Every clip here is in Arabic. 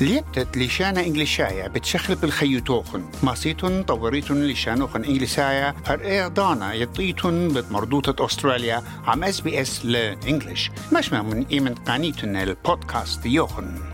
ليبتت لشانا إنجليشايا بتشخل بالخيوتوخن ماسيتون طوريتون لشانوخن إنجليسايا هر إعدانا يطيتون بمردوطة أستراليا. عم اس بي اس لإنجليش مش من إيمن قانيتون البودكاست يوخن.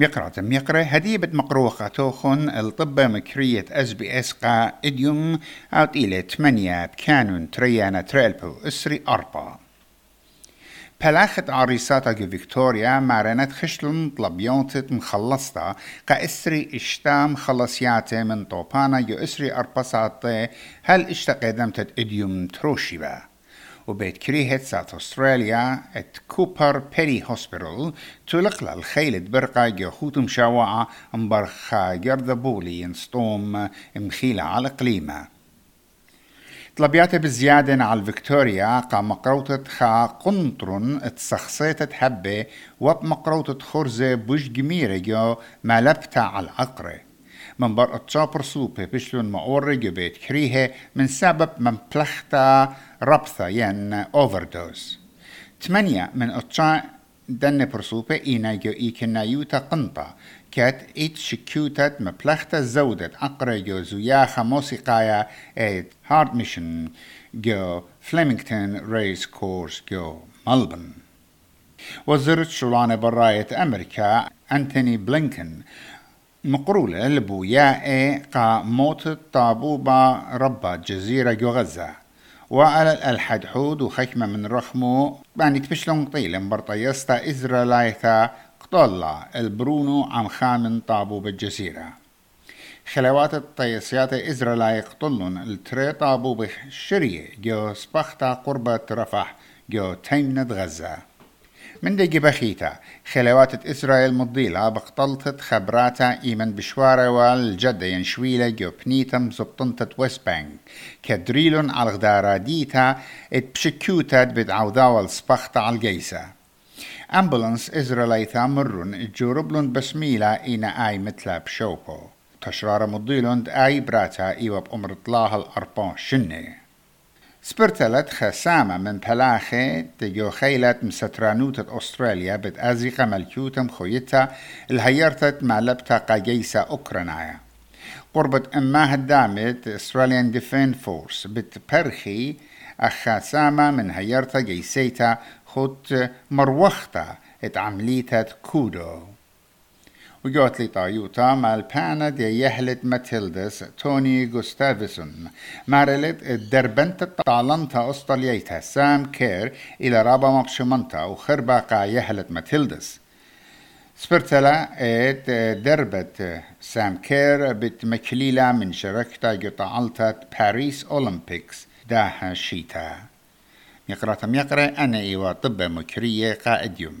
مقرأة مقرأ هديبة مقروخة توخن الطبة مكرية اس بي اس قا إديوم اوت إلى تمانية بكانون تريانا تريلبو إسري أربعة بلاخت عريساتا جو فيكتوريا مارنت خشلن طلبيونتت مخلصتا قا إسري اشتام خلصياتي من طوبانا جو إسري أربساتي هل اشتقدمتت إديوم تروشيبا. وبيت كريهت سات أستراليا ات كوبر بيري هوسبيتال تلقل الخيلة برقة جوخوت مشاوعة مبرخا جرد بولي ينسطوم مخيلة على قليمة. طلبياتي بزيادة على الفيكتوريا قا مقروطة خا قنطرن اتسخصيت حبة وب مقروطة خرزة بوش جميرة جو مالبتا على العقرة. من بر اتشابر سوبي بشلون ما اورجو بيت كريهة من سبب من بلختا ربثة ين اوفردوز ثمانية من اتشا دن برسوبة إينا جو إيكنا يوتا قنطة كات إيت شكيوتت مبلختا زودت. أقرا جو زياخة موسيقايا إيت هارد ميشن جو فليمينغتون ريس كورس جو ملبن. وزيرة شلون براية أمريكا أنتوني بلينكن مقرولة لبوياء قا موت طابوبا ربا جزيرة جو غزة. وعلى الحد حود وخشمة من رخمو باني تبشلون طيل برطيستا إزرالايتا قطلة البرونو عم خامن طابو بالجزيرة خلوات الطيسيات إزرالاي قطلون التري طابو بشرية جو سبختا قربة رفح جو تيمنة غزة. من دقي بخيتا خلوات إسرائيل مضيلة بقطلت خبراتا إيمن بشوارة والجدة ينشويلة جو بنيتم زبطنتة ويست بانك. كدريلون على غدارة ديتا ات بشكوتات بدعوذا والسبختا على الجيسة. أمبولانس إسرائيليتا مرون جوربلون بسميلة إينا آي متلا بشوبو تشرار مضيلون آي براتا إيوب أمر طلاها الأربان شنة. سبرتلت خسامة من بلاخة تجو خيلة مسترانوتة أستراليا بتأزيق ملكوتة مخويتها الهيرتت معلبتا قاجيسة أوكرانايا قربة أمها الدامت أستراليان ديفين فورس بتبرخي أخاسامة من هيرتا جيسيتا خد مروختا اتعمليتا كودو وجوت لي طايوتا مال بانا دي يهلت ماتيلدس توني جوستافيسون مارلت الدربنت طالنتا أسطليتها سام كير إلى رابا مقشمنتا وخربا قا يهلت ماتيلدس. سبرتلا ات دربت سام كير بتمكليلا من شركتا جطعلتا باريس أولمبيكس. داها شيتا. يقرأ تم يقرأ أنا إيوا طب مكرية قائد يوم.